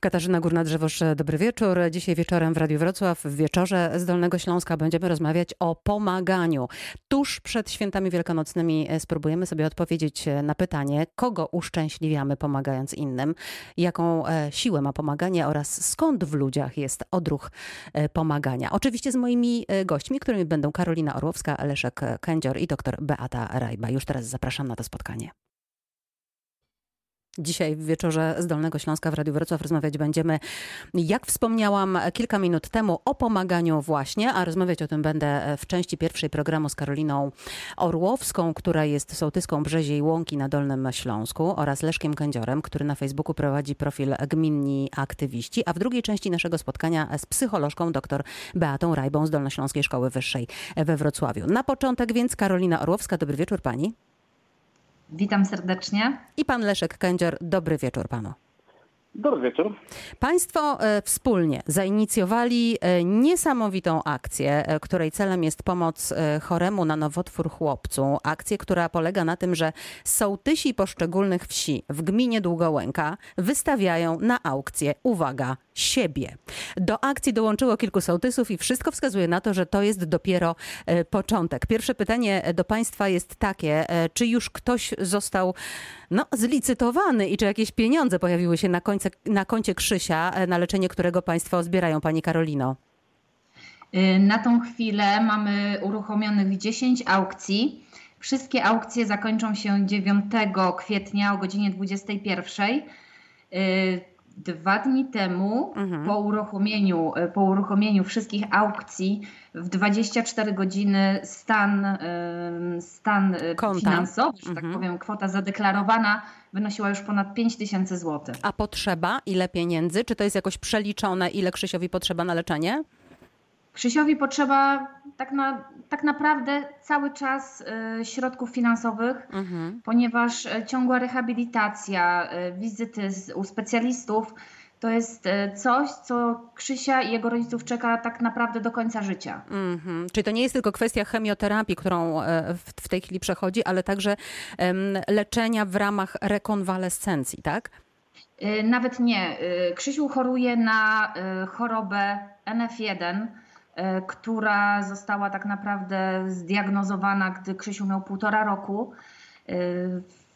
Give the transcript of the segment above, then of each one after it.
Katarzyna Górna-Drzewosz, dobry wieczór. Dzisiaj wieczorem w Radiu Wrocław w wieczorze z Dolnego Śląska będziemy rozmawiać o pomaganiu. Tuż przed świętami wielkanocnymi spróbujemy sobie odpowiedzieć na pytanie, kogo uszczęśliwiamy pomagając innym, jaką e, siłę ma pomaganie oraz skąd w ludziach jest odruch e, pomagania. Oczywiście z moimi e, gośćmi, którymi będą Karolina Orłowska, Leszek Kędzior i dr Beata Rajba. Już teraz zapraszam na to spotkanie. Dzisiaj w wieczorze z Dolnego Śląska w Radiu Wrocław rozmawiać będziemy, jak wspomniałam kilka minut temu, o pomaganiu właśnie, a rozmawiać o tym będę w części pierwszej programu z Karoliną Orłowską, która jest sołtyską Brzeziej Łąki na Dolnym Śląsku oraz Leszkiem Kędziorem, który na Facebooku prowadzi profil Gminni Aktywiści, a w drugiej części naszego spotkania z psycholożką dr Beatą Rajbą z Dolnośląskiej Szkoły Wyższej we Wrocławiu. Na początek więc Karolina Orłowska. Dobry wieczór pani. Witam serdecznie. I pan Leszek Kędzior. Dobry wieczór panu. Dobry wieczór. Państwo e, wspólnie zainicjowali e, niesamowitą akcję, e, której celem jest pomoc choremu na nowotwór chłopcu. Akcję, która polega na tym, że sołtysi poszczególnych wsi w gminie Długołęka wystawiają na aukcję, uwaga, siebie. Do akcji dołączyło kilku sołtysów i wszystko wskazuje na to, że to jest dopiero początek. Pierwsze pytanie do Państwa jest takie, czy już ktoś został no, zlicytowany i czy jakieś pieniądze pojawiły się na, na koncie Krzysia, e, na leczenie którego Państwo zbierają, Pani Karolino? Y, na tą chwilę mamy uruchomionych 10 aukcji. Wszystkie aukcje zakończą się 9 kwietnia o godzinie 21 dwa dni temu mhm. po, uruchomieniu, e, po uruchomieniu wszystkich aukcji w 24 godziny stan, stan e, Konta. finansowy, że tak mhm. tak powiem, kwota zadeklarowana wynosiła już ponad 5 tysięcy złotych. A potrzeba? Ile pieniędzy? Czy to jest jakoś przeliczone, ile Krzysiowi potrzeba na leczenie? Krzysiowi potrzeba tak, na, tak naprawdę cały czas y, środków finansowych, mhm. ponieważ y, ciągła rehabilitacja, y, wizyty z, u specjalistów to jest coś, co Krzysia i jego rodziców czeka tak naprawdę do końca życia. Mhm. Czyli to nie jest tylko kwestia chemioterapii, którą w, w tej chwili przechodzi, ale także um, leczenia w ramach rekonwalescencji, tak? Nawet nie. Krzysiu choruje na chorobę NF1 E, która została tak naprawdę zdiagnozowana, gdy Krzysiu miał półtora roku. E,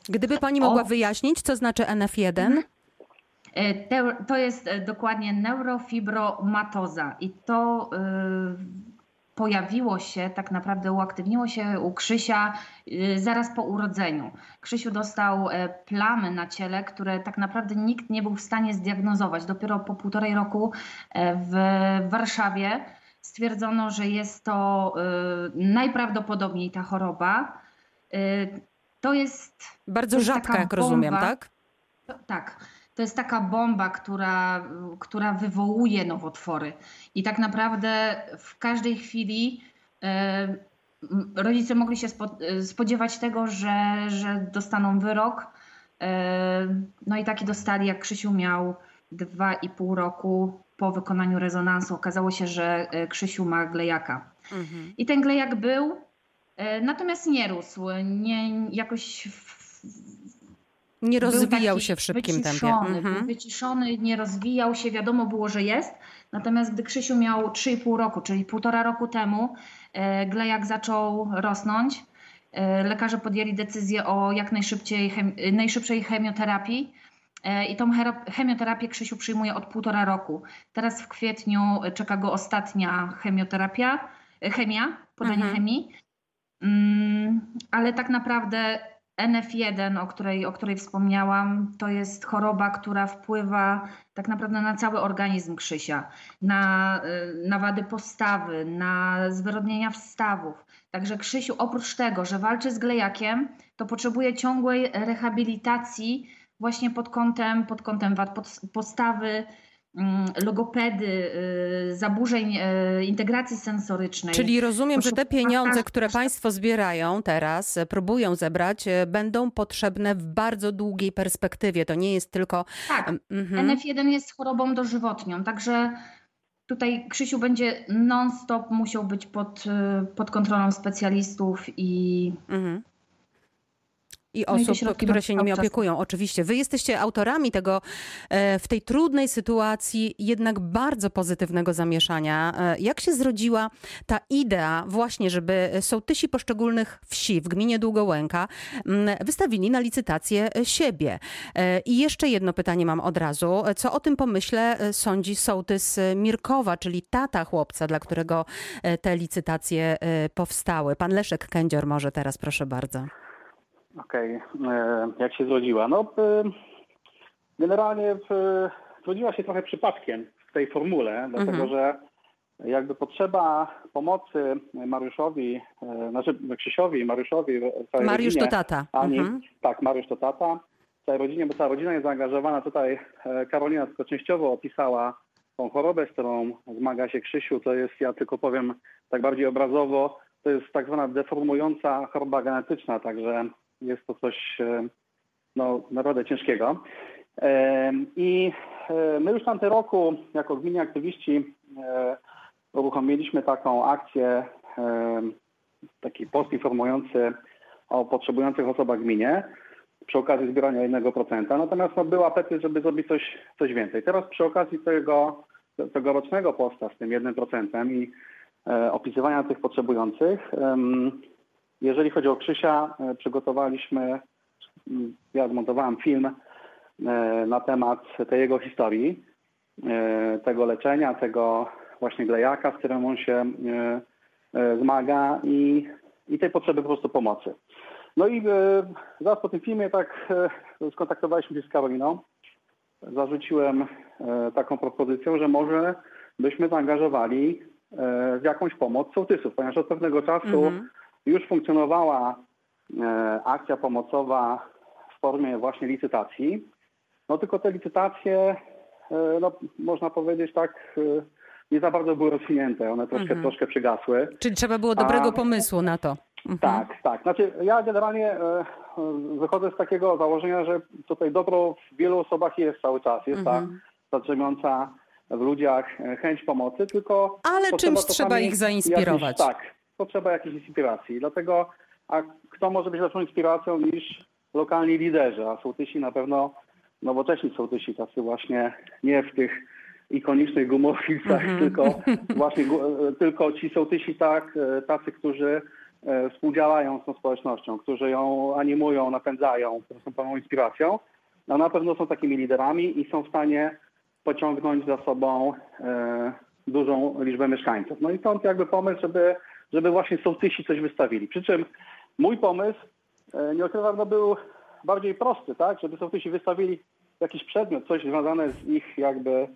Gdyby pani mogła o... wyjaśnić, co znaczy NF1? E, to jest dokładnie neurofibromatoza i to pojawiło się, tak naprawdę uaktywniło się u Krzysia zaraz po urodzeniu. Krzysiu dostał plamy na ciele, które tak naprawdę nikt nie był w stanie zdiagnozować. Dopiero po półtorej roku w Warszawie stwierdzono, że jest to y, najprawdopodobniej ta choroba. Y, to jest. Bardzo to jest rzadka, jak bomba, rozumiem, tak? To, tak. To jest taka bomba, która, która wywołuje nowotwory. I tak naprawdę w każdej chwili y, rodzice mogli się spodziewać tego, że, że dostaną wyrok. No i taki dostali, jak Krzysiu miał dwa i pół roku po wykonaniu rezonansu okazało się, że e, Krzysiu ma glejaka. Mhm. I ten glejak był, e, natomiast nie rósł, nie jakoś. Nie rozwijał się w szybkim wyciszony, tempie. Mhm. Był wyciszony, nie rozwijał się, wiadomo było, że jest. Natomiast gdy Krzysiu miał 3,5 roku, czyli półtora roku temu, e, glejak zaczął rosnąć. Lekarze podjęli decyzję o jak najszybciej, najszybszej chemioterapii I tą chemioterapię Krzysiu przyjmuje od półtora roku. Teraz w kwietniu czeka go ostatnia chemioterapia, e, chemia, podanie mhm. chemii. Mm, ale tak naprawdę NF1, o której, o której wspomniałam, to jest choroba, która wpływa tak naprawdę na cały organizm Krzysia, na, e, na wady postawy, na zwyrodnienia wstawów. Także Krzysiu oprócz tego, że walczy z glejakiem, to potrzebuje ciągłej rehabilitacji właśnie pod kątem, pod kątem wad postawy, mm, logopedy, y, zaburzeń y, integracji sensorycznej. Czyli rozumiem, że te pieniądze, które Państwo zbierają teraz, e, próbują zebrać, e, będą potrzebne w bardzo długiej perspektywie. To nie jest tylko. Tak. Mhm. NF1 jest chorobą dożywotnią, także tutaj Krzysiu będzie non-stop musiał być pod, y, pod kontrolą specjalistów i. Mhm I No i osób, które się nimi opiekują, oczywiście. Wy jesteście autorami tego e, w tej trudnej sytuacji jednak bardzo pozytywnego zamieszania. E, Jak się zrodziła ta idea właśnie, żeby sołtysi poszczególnych wsi w gminie Długołęka mm, wystawili na licytację e, siebie? E, I jeszcze jedno pytanie mam od razu. Co o tym pomyśle e, sądzi sołtys e, Mirkowa, czyli tata chłopca, dla którego e, te licytacje e, powstały? Pan Leszek Kędzior może teraz, proszę bardzo. Okej, e, jak się zrodziła? No, e, generalnie zrodziła się trochę przypadkiem w tej formule, dlatego że jakby potrzeba pomocy Mariuszowi, e, znaczy Krzysiowi Mariuszowi, całej Mariusz rodzinie, to tata. Ani, Mhm. Tak, Mariusz to tata. Całej rodzinie, bo cała rodzina jest zaangażowana. Tutaj Karolina tylko częściowo opisała tą chorobę, z którą zmaga się Krzysiu. To jest, ja tylko powiem tak bardziej obrazowo, to jest tak zwana deformująca choroba genetyczna, także jest to coś e, no, naprawdę ciężkiego. E, I e, my już w tamtym roku jako gminni aktywiści uruchomiliśmy taką akcję, taki post informujący o potrzebujących osobach gminie przy okazji zbierania 1%. Natomiast no, był apetyt, żeby zrobić coś, coś więcej. Teraz przy okazji tego tegorocznego posta z tym 1% i opisywania tych potrzebujących, jeżeli chodzi o Krzysia, e, przygotowaliśmy, m, ja zmontowałem film e, na temat tej jego historii, e, tego leczenia, tego właśnie glejaka, z którym on się zmaga i, i tej potrzeby po prostu pomocy. No i zaraz po tym filmie tak skontaktowaliśmy się z Karoliną. Zarzuciłem taką propozycję, że może byśmy zaangażowali w jakąś pomoc sołtysów, ponieważ od pewnego czasu Mhm. Już funkcjonowała e, akcja pomocowa w formie właśnie licytacji. No tylko te licytacje, e, no, można powiedzieć tak, e, nie za bardzo były rozwinięte. One troszkę, Mhm. troszkę przygasły. Czyli trzeba było dobrego A- pomysłu na to. Mhm. Tak, tak. Znaczy ja generalnie wychodzę z takiego założenia, że tutaj dobro w wielu osobach jest cały czas. Jest Mhm. ta, ta drzemiąca w ludziach chęć pomocy, tylko Ale czymś trzeba ich zainspirować. Jakiejś, tak, potrzeba jakiejś inspiracji. Dlatego, a kto może być lepszą inspiracją niż lokalni liderzy, a sołtysi na pewno nowocześni sołtysi, tacy właśnie nie w tych ikonicznych gumowicach, Mhm. tylko właśnie e, tylko ci sołtysi tak, e, tacy, którzy e, współdziałają z tą społecznością, którzy ją animują, napędzają, którzy są pełną inspiracją, no na pewno są takimi liderami i są w stanie pociągnąć za sobą dużą liczbę mieszkańców. No i stąd jakby pomysł, żeby, żeby właśnie sołtysi coś wystawili. Przy czym mój pomysł, e, nie ukrywam, no był bardziej prosty, tak, żeby sołtysi wystawili jakiś przedmiot, coś związane z ich jakby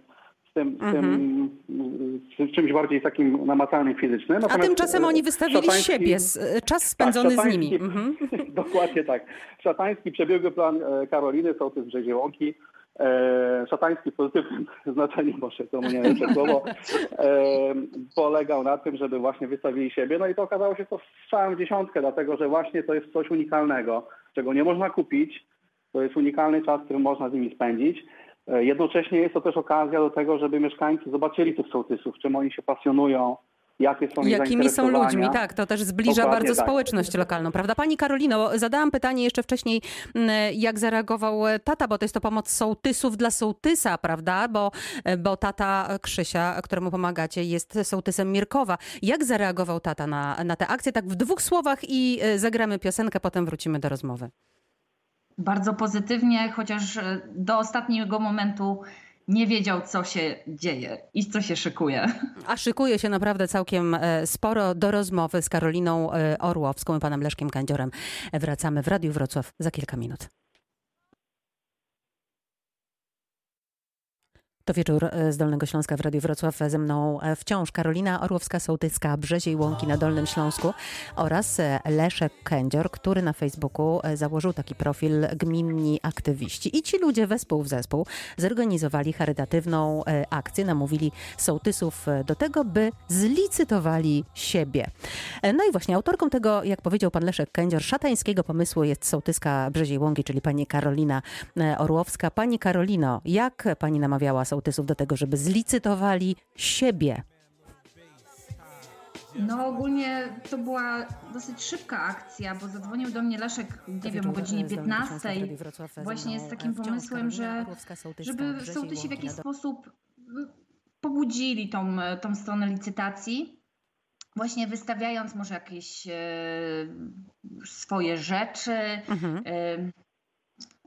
z tym, z tym z czymś bardziej takim namacalnym, fizycznym. A Natomiast, tymczasem e, oni wystawili szatański- siebie, e, czas spędzony z nimi. Mhm. Dokładnie tak. Szatański przebiegły plan e, Karoliny, sołtys Brzezie Łąki. E, szatański w pozytywnym znaczeniu, może to nie najlepsze słowo, e, polegał na tym, żeby właśnie wystawili siebie. No i to okazało się to strzałem w dziesiątkę, dlatego że właśnie to jest coś unikalnego, czego nie można kupić. To jest unikalny czas, który można z nimi spędzić. E, Jednocześnie jest to też okazja do tego, żeby mieszkańcy zobaczyli tych sołtysów, czym oni się pasjonują, jakie są ich Jakimi są ludźmi, tak, to też zbliża Dokładnie bardzo tak. społeczność lokalną, prawda? Pani Karolino, zadałam pytanie jeszcze wcześniej, m, jak zareagował e, tata, bo to jest to pomoc sołtysów dla sołtysa, prawda? Bo, e, bo tata Krzysia, któremu pomagacie, jest sołtysem Mirkowa. Jak zareagował tata na, na tę akcję? Tak w dwóch słowach i e, zagramy piosenkę, potem wrócimy do rozmowy. Bardzo pozytywnie, chociaż do ostatniego momentu nie wiedział, co się dzieje i co się szykuje. A szykuje się naprawdę całkiem e, sporo do rozmowy z Karoliną e, Orłowską i panem Leszkiem Kędziorem. Wracamy w Radiu Wrocław za kilka minut. To wieczór e, z Dolnego Śląska w Radiu Wrocław. Ze mną e, wciąż Karolina Orłowska-Sołtycka, Brzeziej Łąki na Dolnym Śląsku oraz e, Leszek Kędzior, który na Facebooku założył taki profil Gminni Aktywiści. I ci ludzie wespół w zespół zorganizowali charytatywną akcję, namówili sołtysów do tego, by zlicytowali siebie. No i właśnie autorką tego, jak powiedział pan Leszek Kędzior, szatańskiego pomysłu jest sołtyska Brzeziej Łąki, czyli pani Karolina Orłowska. Pani Karolino, jak pani namawiała sołtysów do tego, żeby zlicytowali siebie? No ogólnie to była dosyć szybka akcja, bo zadzwonił do mnie Leszek, nie wiem, o godzinie 15. Właśnie z takim pomysłem, że żeby sołtysi w jakiś sposób pobudzili tą, tą stronę licytacji, właśnie wystawiając może jakieś e, swoje rzeczy. Mhm. E,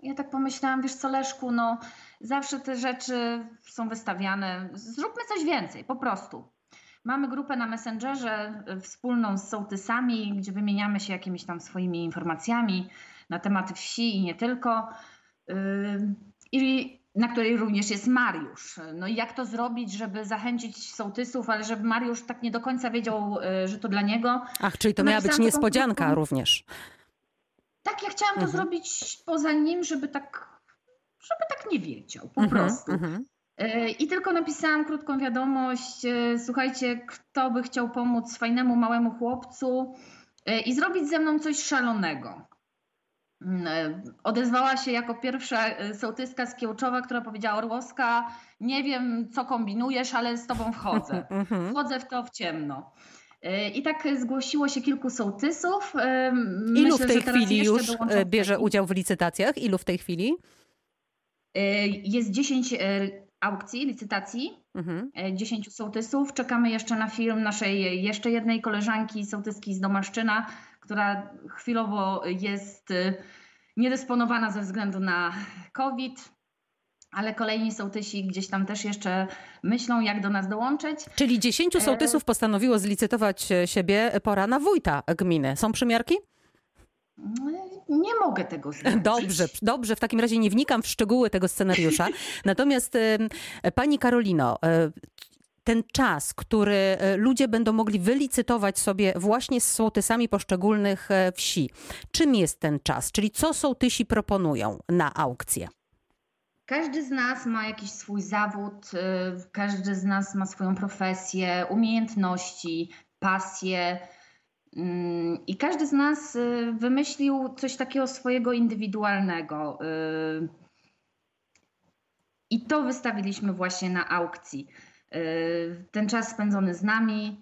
ja tak pomyślałam, wiesz co Leszku, no zawsze te rzeczy są wystawiane, zróbmy coś więcej, po prostu. Mamy grupę na Messengerze y, wspólną z sołtysami, gdzie wymieniamy się jakimiś tam swoimi informacjami na tematy wsi i nie tylko. Y, I na której również jest Mariusz. No i jak to zrobić, żeby zachęcić sołtysów, ale żeby Mariusz tak nie do końca wiedział, y, że to dla niego. Ach, czyli to miała być taką niespodzianka krótką- również. Tak, ja chciałam to Mhm. zrobić poza nim, żeby tak, żeby tak nie wiedział, po Mhm, prostu. mhm. E, I tylko napisałam krótką wiadomość. e, Słuchajcie, kto by chciał pomóc fajnemu małemu chłopcu e, i zrobić ze mną coś szalonego. Mm, Odezwała się jako pierwsza sołtyska z Kiełczowa, która powiedziała: Orłowska, nie wiem, co kombinujesz, ale z tobą wchodzę. Mhm. Wchodzę w to w ciemno. I tak zgłosiło się kilku sołtysów. Ilu Myślę, w tej chwili już bierze udział w licytacjach? Ilu w tej chwili? E, Jest 10 e, aukcji, licytacji. Mhm. e, 10 sołtysów. Czekamy jeszcze na film naszej jeszcze jednej koleżanki, sołtyski z Domaszczyna, która chwilowo jest y, niedysponowana ze względu na COVID, ale kolejni sołtysi gdzieś tam też jeszcze myślą, jak do nas dołączyć. Czyli 10 E, sołtysów postanowiło zlicytować e, siebie. Pora na wójta gminy. Są przymiarki? Nie mogę tego zdradzić. Dobrze, dobrze. W takim razie nie wnikam w szczegóły tego scenariusza. Natomiast em, pani Karolino, e, ten czas, który e, ludzie będą mogli wylicytować sobie właśnie z sołtysami poszczególnych wsi. Czym jest ten czas? Czyli co sołtysi proponują na aukcję? Każdy z nas ma jakiś swój zawód, y, każdy z nas ma swoją profesję, umiejętności, pasję. Mm, I każdy z nas y, wymyślił coś takiego swojego indywidualnego. y, I to wystawiliśmy właśnie na aukcji. Y, Ten czas spędzony z nami.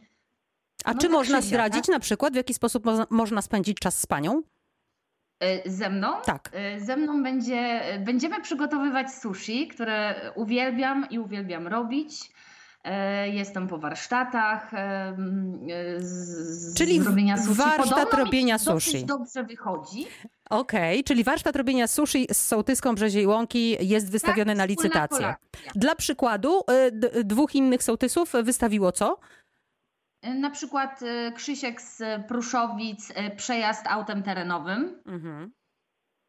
A No czy tak można zdradzić na przykład, w jaki sposób mo- można spędzić czas z panią? Ze mną Tak. Ze mną będzie, będziemy przygotowywać sushi, które uwielbiam i uwielbiam robić. Y, Jestem po warsztatach. y, y, z- Czyli robienia sushi. warsztat Podobno mi robienia dosyć sushi. dobrze wychodzi. Okej, czyli warsztat robienia sushi z sołtyską Brzeziej Łąki jest wystawiony Tak, na licytację. Dla przykładu, dwóch innych sołtysów wystawiło co? Na przykład Krzysiek z Pruszowic, przejazd autem terenowym. Mhm.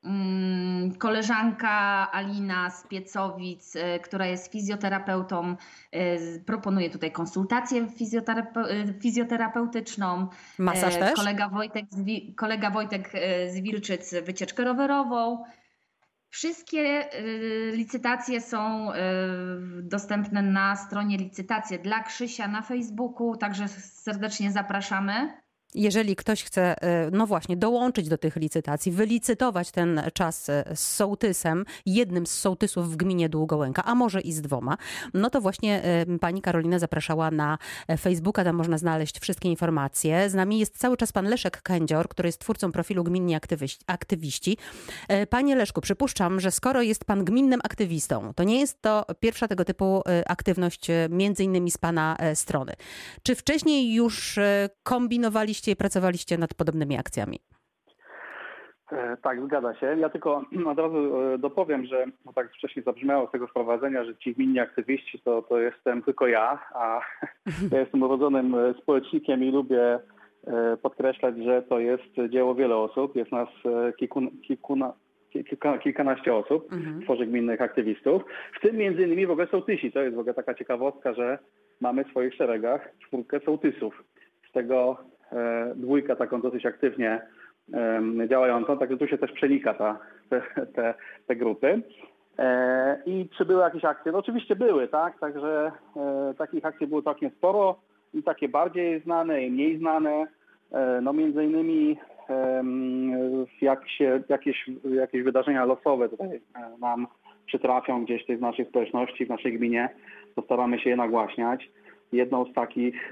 Mm, Koleżanka Alina z Piecowic, y, która jest fizjoterapeutą, y, proponuje tutaj konsultację fizjoterape- y, fizjoterapeutyczną. Masaż też? Kolega Wojtek, z kolega Wojtek z Wilczyc wycieczkę rowerową. Wszystkie licytacje są dostępne na stronie licytacje dla Krzysia na Facebooku, także serdecznie zapraszamy. Jeżeli ktoś chce, y, no właśnie, dołączyć do tych licytacji, wylicytować ten czas y, z sołtysem, jednym z sołtysów w gminie Długołęka, a może i z dwoma, no to właśnie y, pani Karolina zapraszała na e, Facebooka, tam można znaleźć wszystkie informacje. Z nami jest cały czas pan Leszek Kędzior, który jest twórcą profilu Gminni Aktywiści. aktywiści. E, Panie Leszku, przypuszczam, że skoro jest pan gminnym aktywistą, to nie jest to pierwsza tego typu e, aktywność, e, między innymi z pana e, strony. Czy wcześniej już e, kombinowaliście i pracowaliście nad podobnymi akcjami? E, Tak, zgadza się. Ja tylko od razu e, dopowiem, że no tak wcześniej zabrzmiało z tego wprowadzenia, że ci gminni aktywiści to, to jestem tylko ja, a ja jestem urodzonym e, społecznikiem i lubię podkreślać, że to jest dzieło wiele osób. Jest nas kilku, kilkuna, kilka, kilkanaście osób, Mhm. tworzy gminnych aktywistów, w tym między innymi w ogóle sołtysi. To jest w ogóle taka ciekawostka, że mamy w swoich szeregach czwórkę sołtysów. Z tego e, dwójka taką dosyć aktywnie działającą, także tu się też przenika ta, te, te, te grupy. E, I czy były jakieś akcje? No oczywiście były, tak? Także e, takich akcji było całkiem sporo i takie bardziej znane i mniej znane. No między innymi jak się jakieś, jakieś wydarzenia losowe tutaj nam przytrafią gdzieś w naszej społeczności, w naszej gminie, to staramy się je nagłaśniać. Jedną z takich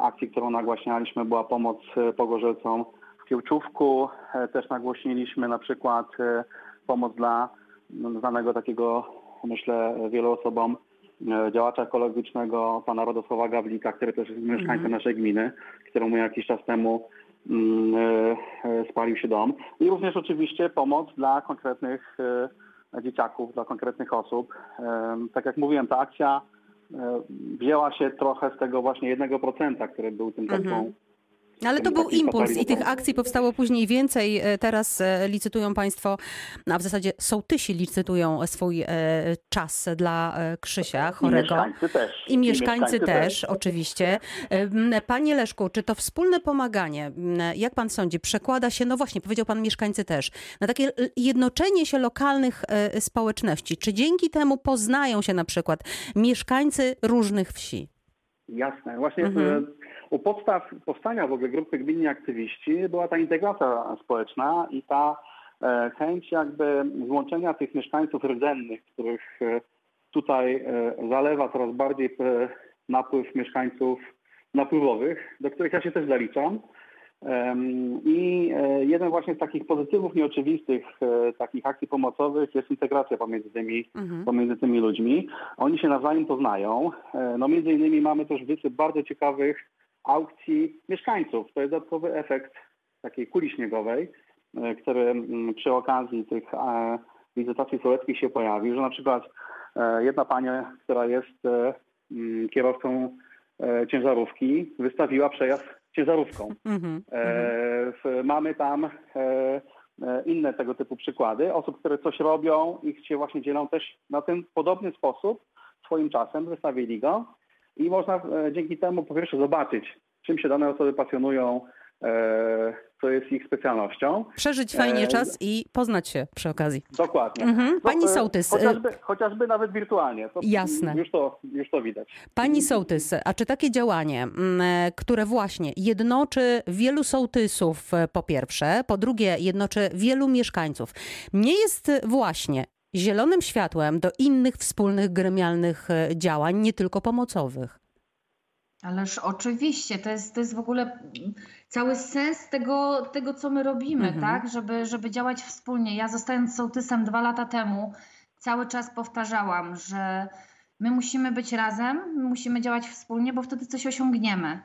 akcji, którą nagłaśnialiśmy, była pomoc pogorzelcom w Kiełczówku. Też nagłośniliśmy na przykład pomoc dla znanego takiego, myślę, wielu osobom działacza ekologicznego, pana Radosława Gawlika, który też jest mieszkańcem mhm. naszej gminy, któremu jakiś czas temu Mm, e, e, spalił się dom. I również oczywiście pomoc dla konkretnych e, dzieciaków, dla konkretnych osób. Tak jak mówiłem, ta akcja wzięła się trochę z tego właśnie jednego procenta, który był tym mhm. taką ale to był impuls i tych akcji powstało później więcej. E, teraz e, licytują Państwo, a w zasadzie sołtysi licytują swój e, czas dla Krzysia chorego. I mieszkańcy też. I mieszkańcy, też, też, oczywiście. Panie Leszku, czy to wspólne pomaganie, jak Pan sądzi, przekłada się, no właśnie, powiedział Pan mieszkańcy też, na takie jednoczenie się lokalnych społeczności? Czy dzięki temu poznają się na przykład mieszkańcy różnych wsi? Jasne. Właśnie mhm u podstaw powstania w ogóle grupy Gminni Aktywiści była ta integracja społeczna i ta e, chęć jakby złączenia tych mieszkańców rdzennych, których e, tutaj e, zalewa coraz bardziej napływ mieszkańców napływowych, do których ja się też zaliczam. I jeden właśnie z takich pozytywów nieoczywistych takich akcji pomocowych jest integracja pomiędzy tymi, mhm. pomiędzy tymi ludźmi. Oni się nawzajem poznają. No między innymi mamy też wysyp bardzo ciekawych aukcji mieszkańców. To jest dodatkowy efekt takiej kuli śniegowej, e, który przy okazji tych e, wizytacji sołeckich się pojawił, że na przykład e, jedna pani, która jest kierowcą ciężarówki, wystawiła przejazd ciężarówką. Mm-hmm. Mamy tam inne tego typu przykłady osób, które coś robią i się właśnie dzielą też na ten podobny sposób swoim czasem, wystawili go i można e, dzięki temu po pierwsze zobaczyć, czym się dane osoby pasjonują, e, co jest ich specjalnością. Przeżyć fajnie e, czas i poznać się przy okazji. Dokładnie. Mhm. Pani Sołtys. Chociażby, chociażby nawet wirtualnie. To Jasne. Już to, już to widać. Pani Sołtys, a czy takie działanie, które właśnie jednoczy wielu sołtysów po pierwsze, po drugie jednoczy wielu mieszkańców, nie jest właśnie zielonym światłem do innych wspólnych gremialnych e, działań, nie tylko pomocowych. Ależ oczywiście, to jest, to jest w ogóle cały sens tego, tego co my robimy, mhm. tak? Żeby, żeby działać wspólnie. Ja zostając sołtysem dwa lata temu, cały czas powtarzałam, że my musimy być razem, my musimy działać wspólnie, bo wtedy coś osiągniemy.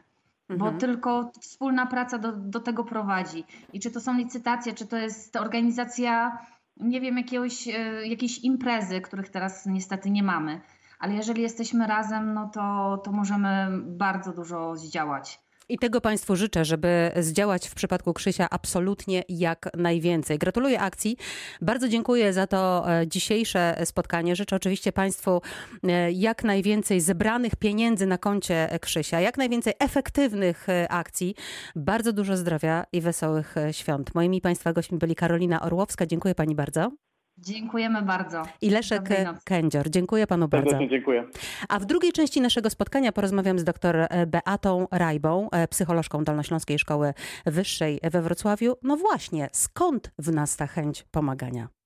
Mhm. Bo tylko wspólna praca do, do tego prowadzi. I czy to są licytacje, czy to jest organizacja nie wiem, jakiegoś, e, jakiejś imprezy, których teraz niestety nie mamy. Ale jeżeli jesteśmy razem, no to, to możemy bardzo dużo zdziałać. I tego Państwu życzę, żeby zdziałać w przypadku Krzysia absolutnie jak najwięcej. Gratuluję akcji. Bardzo dziękuję za to e, dzisiejsze spotkanie. Życzę oczywiście Państwu e, jak najwięcej zebranych pieniędzy na koncie Krzysia, jak najwięcej efektywnych e, akcji. Bardzo dużo zdrowia i wesołych świąt. Moimi Państwa gośćmi byli Karolina Orłowska. Dziękuję Pani bardzo. Dziękujemy bardzo. I Leszek Kędzior. Dziękuję panu bardzo. Bardzo dziękuję. A w drugiej części naszego spotkania porozmawiam z dr e, Beatą Rajbą, e, psycholożką Dolnośląskiej Szkoły Wyższej we Wrocławiu. No właśnie, skąd w nas ta chęć pomagania?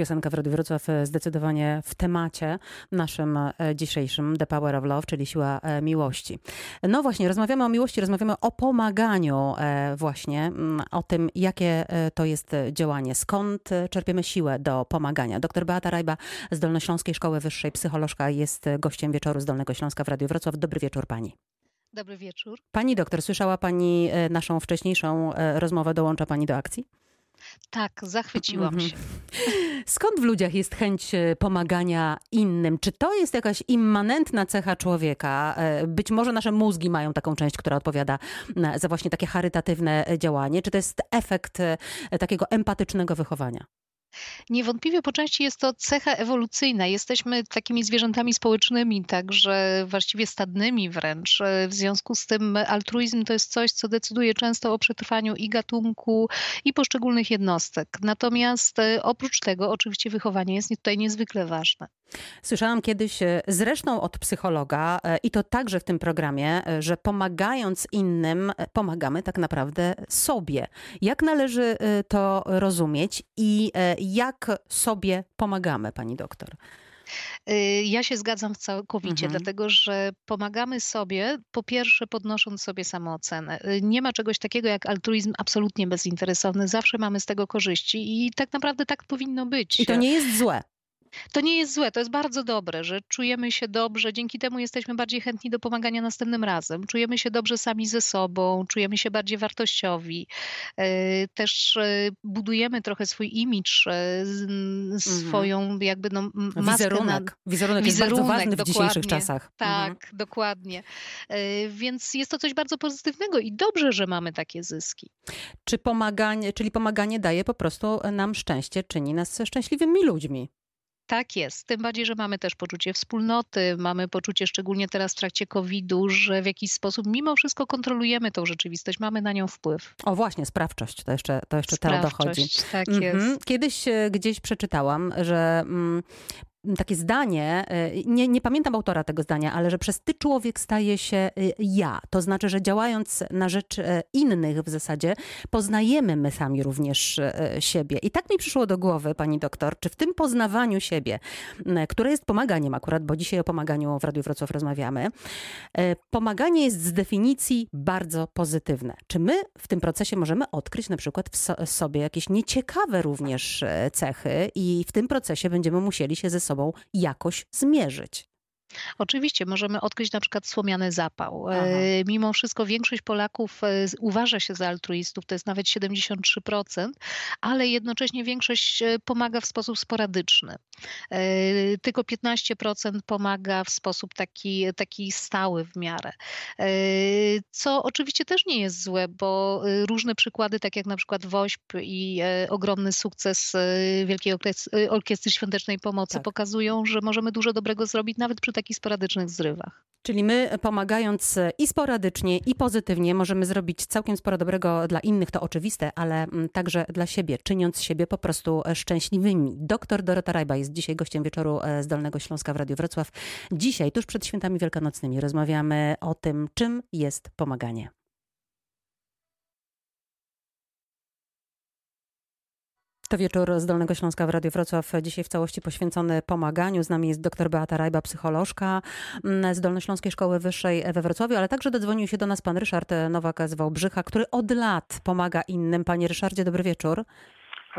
Piosenka w Radiu Wrocław e, zdecydowanie w temacie naszym e, dzisiejszym The Power of Love, czyli siła e, miłości. No właśnie, rozmawiamy o miłości, rozmawiamy o pomaganiu właśnie, mm, o tym, jakie to jest działanie, skąd czerpiemy siłę do pomagania. Doktor Beata Rajba z Dolnośląskiej Szkoły Wyższej, psycholożka, jest gościem wieczoru z Dolnego Śląska w Radiu Wrocław. Dobry wieczór pani. Dobry wieczór. Pani doktor, słyszała pani naszą wcześniejszą rozmowę, dołącza pani do akcji? Tak, zachwyciłam mhm. się. Skąd w ludziach jest chęć e, pomagania innym? Czy to jest jakaś immanentna cecha człowieka? E, być może nasze mózgi mają taką część, która odpowiada za właśnie takie charytatywne działanie. Czy to jest efekt e, takiego empatycznego wychowania? Niewątpliwie po części jest to cecha ewolucyjna. Jesteśmy takimi zwierzętami społecznymi, także właściwie stadnymi wręcz. W związku z tym altruizm to jest coś, co decyduje często o przetrwaniu i gatunku, i poszczególnych jednostek. Natomiast e, oprócz tego oczywiście wychowanie jest tutaj niezwykle ważne. Słyszałam kiedyś e, zresztą od psychologa e, i to także w tym programie, e, że pomagając innym, pomagamy tak naprawdę sobie. Jak należy to rozumieć i jak sobie pomagamy, pani doktor? Ja się zgadzam całkowicie, mhm. dlatego że pomagamy sobie, po pierwsze, podnosząc sobie samoocenę. Nie ma czegoś takiego jak altruizm absolutnie bezinteresowny, zawsze mamy z tego korzyści i tak naprawdę tak powinno być. I to nie jest złe. To nie jest złe, to jest bardzo dobre, że czujemy się dobrze, dzięki temu jesteśmy bardziej chętni do pomagania następnym razem. Czujemy się dobrze sami ze sobą, czujemy się bardziej wartościowi. E, też e, budujemy trochę swój imidż, e, mhm. swoją jakby no, maskę. Wizerunek. Na... Wizerunek jest bardzo ważny w dzisiejszych czasach. Tak, mhm. dokładnie. Więc jest to coś bardzo pozytywnego i dobrze, że mamy takie zyski. Czy pomaganie, czyli pomaganie daje po prostu nam szczęście, czyni nas szczęśliwymi ludźmi? Tak jest. Tym bardziej, że mamy też poczucie wspólnoty, mamy poczucie, szczególnie teraz w trakcie COVID-u, że w jakiś sposób mimo wszystko kontrolujemy tą rzeczywistość, mamy na nią wpływ. O właśnie, sprawczość, to jeszcze, to jeszcze to dochodzi. Tak mhm. jest. Kiedyś e, gdzieś przeczytałam, że mm, takie zdanie, y, nie, nie pamiętam autora tego zdania, ale że przez ty człowiek staje się y, ja. To znaczy, że działając na rzecz y, innych w zasadzie, poznajemy my sami również siebie. I tak mi przyszło do głowy, pani doktor, czy w tym poznawaniu siebie, które jest pomaganiem akurat, bo dzisiaj o pomaganiu w Radiu Wrocław rozmawiamy, pomaganie jest z definicji bardzo pozytywne. Czy my w tym procesie możemy odkryć na przykład w sobie jakieś nieciekawe również cechy i w tym procesie będziemy musieli się ze sobą jakoś zmierzyć. Oczywiście możemy odkryć na przykład słomiany zapał. Aha. E, mimo wszystko większość Polaków e, uważa się za altruistów, to jest nawet 73%, ale jednocześnie większość e, pomaga w sposób sporadyczny. Tylko 15% pomaga w sposób taki, taki stały w miarę. Co oczywiście też nie jest złe, bo różne przykłady, tak jak na przykład WOŚP i ogromny sukces Wielkiej Orkiestry Świątecznej Pomocy tak. pokazują, że możemy dużo dobrego zrobić nawet przy takich sporadycznych zrywach. Czyli my pomagając i sporadycznie, i pozytywnie możemy zrobić całkiem sporo dobrego dla innych, to oczywiste, ale mm, także dla siebie, czyniąc siebie po prostu szczęśliwymi. Doktor Dorota Rajba jest dzisiaj gościem wieczoru e, z Dolnego Śląska w Radiu Wrocław. Dzisiaj, tuż przed świętami wielkanocnymi, rozmawiamy o tym, czym jest pomaganie. To wieczór z Dolnego Śląska w Radiu Wrocław, dzisiaj w całości poświęcony pomaganiu. Z nami jest dr Beata Rajba, psycholożka mm, z Dolnośląskiej Szkoły Wyższej we Wrocławiu, ale także dodzwonił się do nas pan Ryszard Nowak z Wałbrzycha, który od lat pomaga innym. Panie Ryszardzie, dobry wieczór.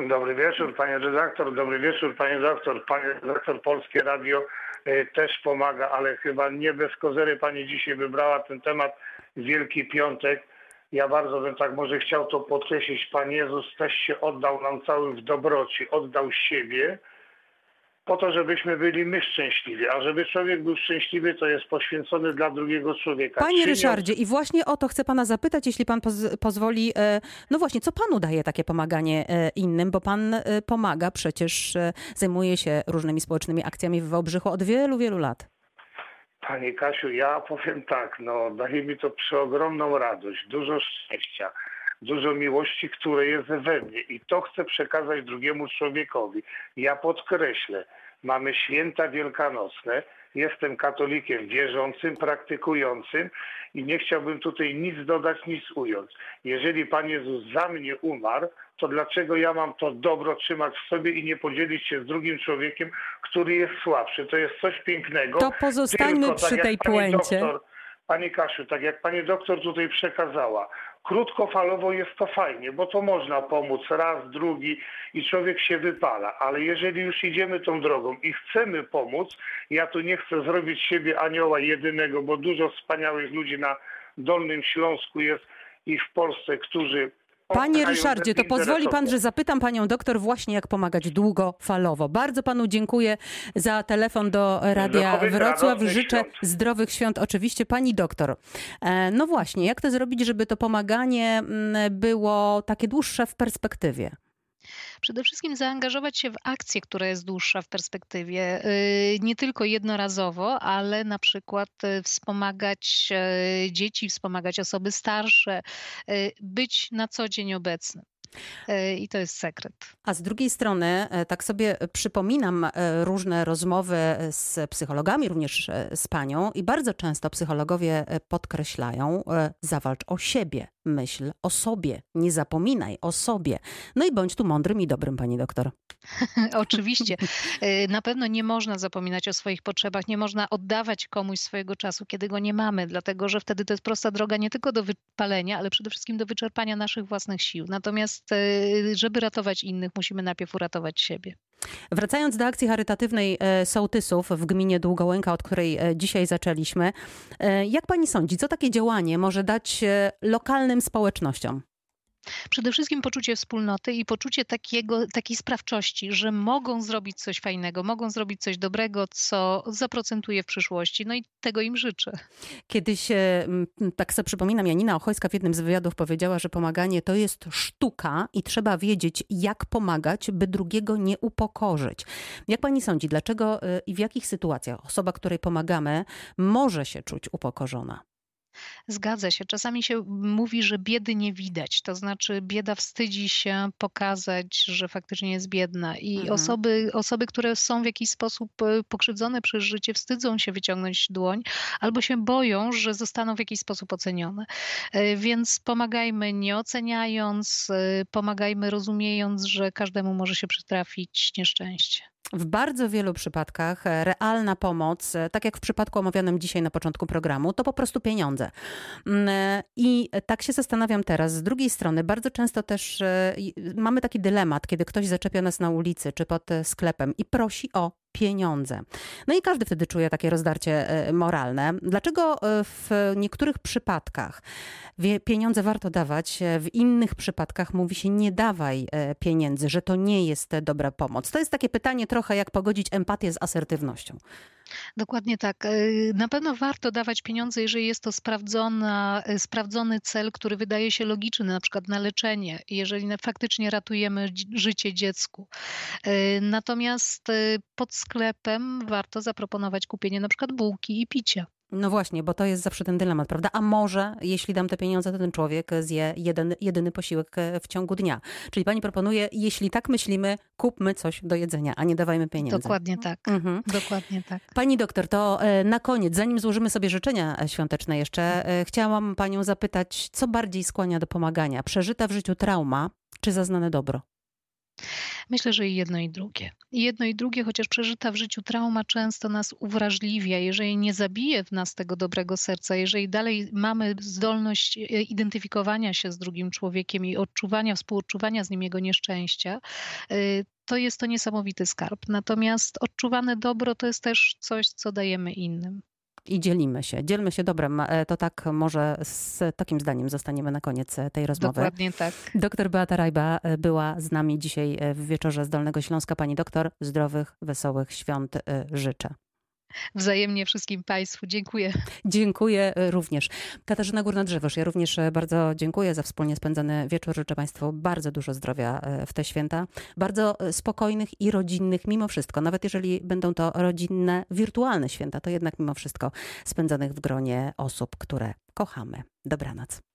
Dobry wieczór, panie redaktor, dobry wieczór, panie doktor. Panie redaktor, Polskie Radio y, też pomaga, ale chyba nie bez kozery pani dzisiaj wybrała ten temat Wielki Piątek ja bardzo bym tak może chciał to podkreślić. Pan Jezus też się oddał nam całym w dobroci, oddał siebie po to, żebyśmy byli my szczęśliwi. A żeby człowiek był szczęśliwy, to jest poświęcony dla drugiego człowieka. Panie Ryszardzie, i właśnie o to chcę pana zapytać, jeśli pan poz pozwoli. E, no właśnie, co panu daje takie pomaganie e, innym? Bo pan e, pomaga przecież, zajmuje się różnymi społecznymi akcjami w Wałbrzychu od wielu, wielu lat. Panie Kasiu, ja powiem tak, no daje mi to przeogromną radość, dużo szczęścia, dużo miłości, które jest we mnie i to chcę przekazać drugiemu człowiekowi. Ja podkreślę, mamy święta wielkanocne, jestem katolikiem wierzącym, praktykującym i nie chciałbym tutaj nic dodać, nic ująć. Jeżeli Pan Jezus za mnie umarł, to dlaczego ja mam to dobro trzymać w sobie i nie podzielić się z drugim człowiekiem, który jest słabszy? To jest coś pięknego. To pozostańmy Tylko, przy tak tej puencie. Doktor, Panie Kasiu, tak jak Pani doktor tutaj przekazała, krótkofalowo jest to fajnie, bo to można pomóc raz, drugi i człowiek się wypala, ale jeżeli już idziemy tą drogą i chcemy pomóc, ja tu nie chcę zrobić siebie anioła jedynego, bo dużo wspaniałych ludzi na Dolnym Śląsku jest i w Polsce, którzy Panie Ryszardzie, to pozwoli pan, że zapytam panią doktor właśnie, jak pomagać długofalowo. Bardzo panu dziękuję za telefon do Radia Wrocław. Życzę zdrowych świąt oczywiście. Pani doktor, e, no właśnie, jak to zrobić, żeby to pomaganie mm, było takie dłuższe w perspektywie? Przede wszystkim zaangażować się w akcję, która jest dłuższa w perspektywie, y, nie tylko jednorazowo, ale na przykład y, wspomagać e, dzieci, wspomagać osoby starsze, y, być na co dzień obecnym. E, I to jest sekret. A z drugiej strony, e, tak sobie przypominam e, różne rozmowy z psychologami, również z panią, i bardzo często psychologowie podkreślają: zawalcz o siebie, myśl o sobie, nie zapominaj o sobie. No i bądź tu mądrym i dobrym, pani doktor. Oczywiście. Na pewno nie można zapominać o swoich potrzebach, nie można oddawać komuś swojego czasu, kiedy go nie mamy, dlatego że wtedy to jest prosta droga nie tylko do wypalenia, ale przede wszystkim do wyczerpania naszych własnych sił. Natomiast E, żeby ratować innych, musimy najpierw uratować siebie. Wracając do akcji charytatywnej e, sołtysów w gminie Długołęka, od której e, dzisiaj zaczęliśmy, jak pani sądzi, co takie działanie może dać lokalnym społecznościom? Przede wszystkim poczucie wspólnoty i poczucie takiego, takiej sprawczości, że mogą zrobić coś fajnego, mogą zrobić coś dobrego, co zaprocentuje w przyszłości. No i tego im życzę. Kiedyś, tak sobie przypominam, Janina Ochojska w jednym z wywiadów powiedziała, że pomaganie to jest sztuka i trzeba wiedzieć, jak pomagać, by drugiego nie upokorzyć. Jak pani sądzi, dlaczego y, i w jakich sytuacjach osoba, której pomagamy, może się czuć upokorzona? Zgadza się. Czasami się mówi, że biedy nie widać. To znaczy, bieda wstydzi się pokazać, że faktycznie jest biedna. I mhm. osoby, osoby, które są w jakiś sposób e, pokrzywdzone przez życie, wstydzą się wyciągnąć dłoń albo się boją, że zostaną w jakiś sposób ocenione. E, więc pomagajmy nie oceniając, e, pomagajmy rozumiejąc, że każdemu może się przytrafić nieszczęście. W bardzo wielu przypadkach e, realna pomoc, e, tak jak w przypadku omawianym dzisiaj na początku programu, to po prostu pieniądze. Mm, e, I tak się zastanawiam teraz. Z drugiej strony, bardzo często też mamy taki dylemat, kiedy ktoś zaczepia nas na ulicy czy pod sklepem i prosi o pieniądze. No i każdy wtedy czuje takie rozdarcie e, moralne. Dlaczego e, w niektórych przypadkach pieniądze warto dawać, e, w innych przypadkach mówi się nie dawaj pieniędzy, że to nie jest dobra pomoc? To jest takie pytanie trochę jak pogodzić empatię z asertywnością. Dokładnie tak. Na pewno warto dawać pieniądze, jeżeli jest to sprawdzona, sprawdzony cel, który wydaje się logiczny, na przykład na leczenie, jeżeli faktycznie ratujemy życie dziecku. Natomiast pod sklepem warto zaproponować kupienie na przykład bułki i picia. No właśnie, bo to jest zawsze ten dylemat, prawda? A może, jeśli dam te pieniądze, to ten człowiek zje jeden, jedyny posiłek e, w ciągu dnia. Czyli pani proponuje, jeśli tak myślimy, kupmy coś do jedzenia, a nie dawajmy pieniędzy. Dokładnie tak. Mhm. Dokładnie tak. Pani doktor, to e, na koniec, zanim złożymy sobie życzenia e, świąteczne jeszcze, chciałam panią zapytać, co bardziej skłania do pomagania? Przeżyta w życiu trauma, czy zaznane dobro? Myślę, że i jedno i drugie. I jedno i drugie, chociaż przeżyta w życiu trauma często nas uwrażliwia, jeżeli nie zabije w nas tego dobrego serca, jeżeli dalej mamy zdolność e, identyfikowania się z drugim człowiekiem i odczuwania, współodczuwania z nim jego nieszczęścia, e, to jest to niesamowity skarb. Natomiast odczuwane dobro to jest też coś, co dajemy innym i dzielimy się. Dzielmy się dobrem. E, to tak może z takim zdaniem zostaniemy na koniec e, tej rozmowy. Dokładnie tak. Doktor Beata Rajba e, była z nami dzisiaj w wieczorze z Dolnego Śląska. Pani doktor, zdrowych, wesołych świąt życzę. Wzajemnie wszystkim Państwu. Dziękuję. Dziękuję również. Katarzyna Górna-Drzewosz, ja również bardzo dziękuję za wspólnie spędzony wieczór. Życzę Państwu bardzo dużo zdrowia e, w te święta. Bardzo e, spokojnych i rodzinnych mimo wszystko. Nawet jeżeli będą to rodzinne, wirtualne święta, to jednak mimo wszystko spędzonych w gronie osób, które kochamy. Dobranoc.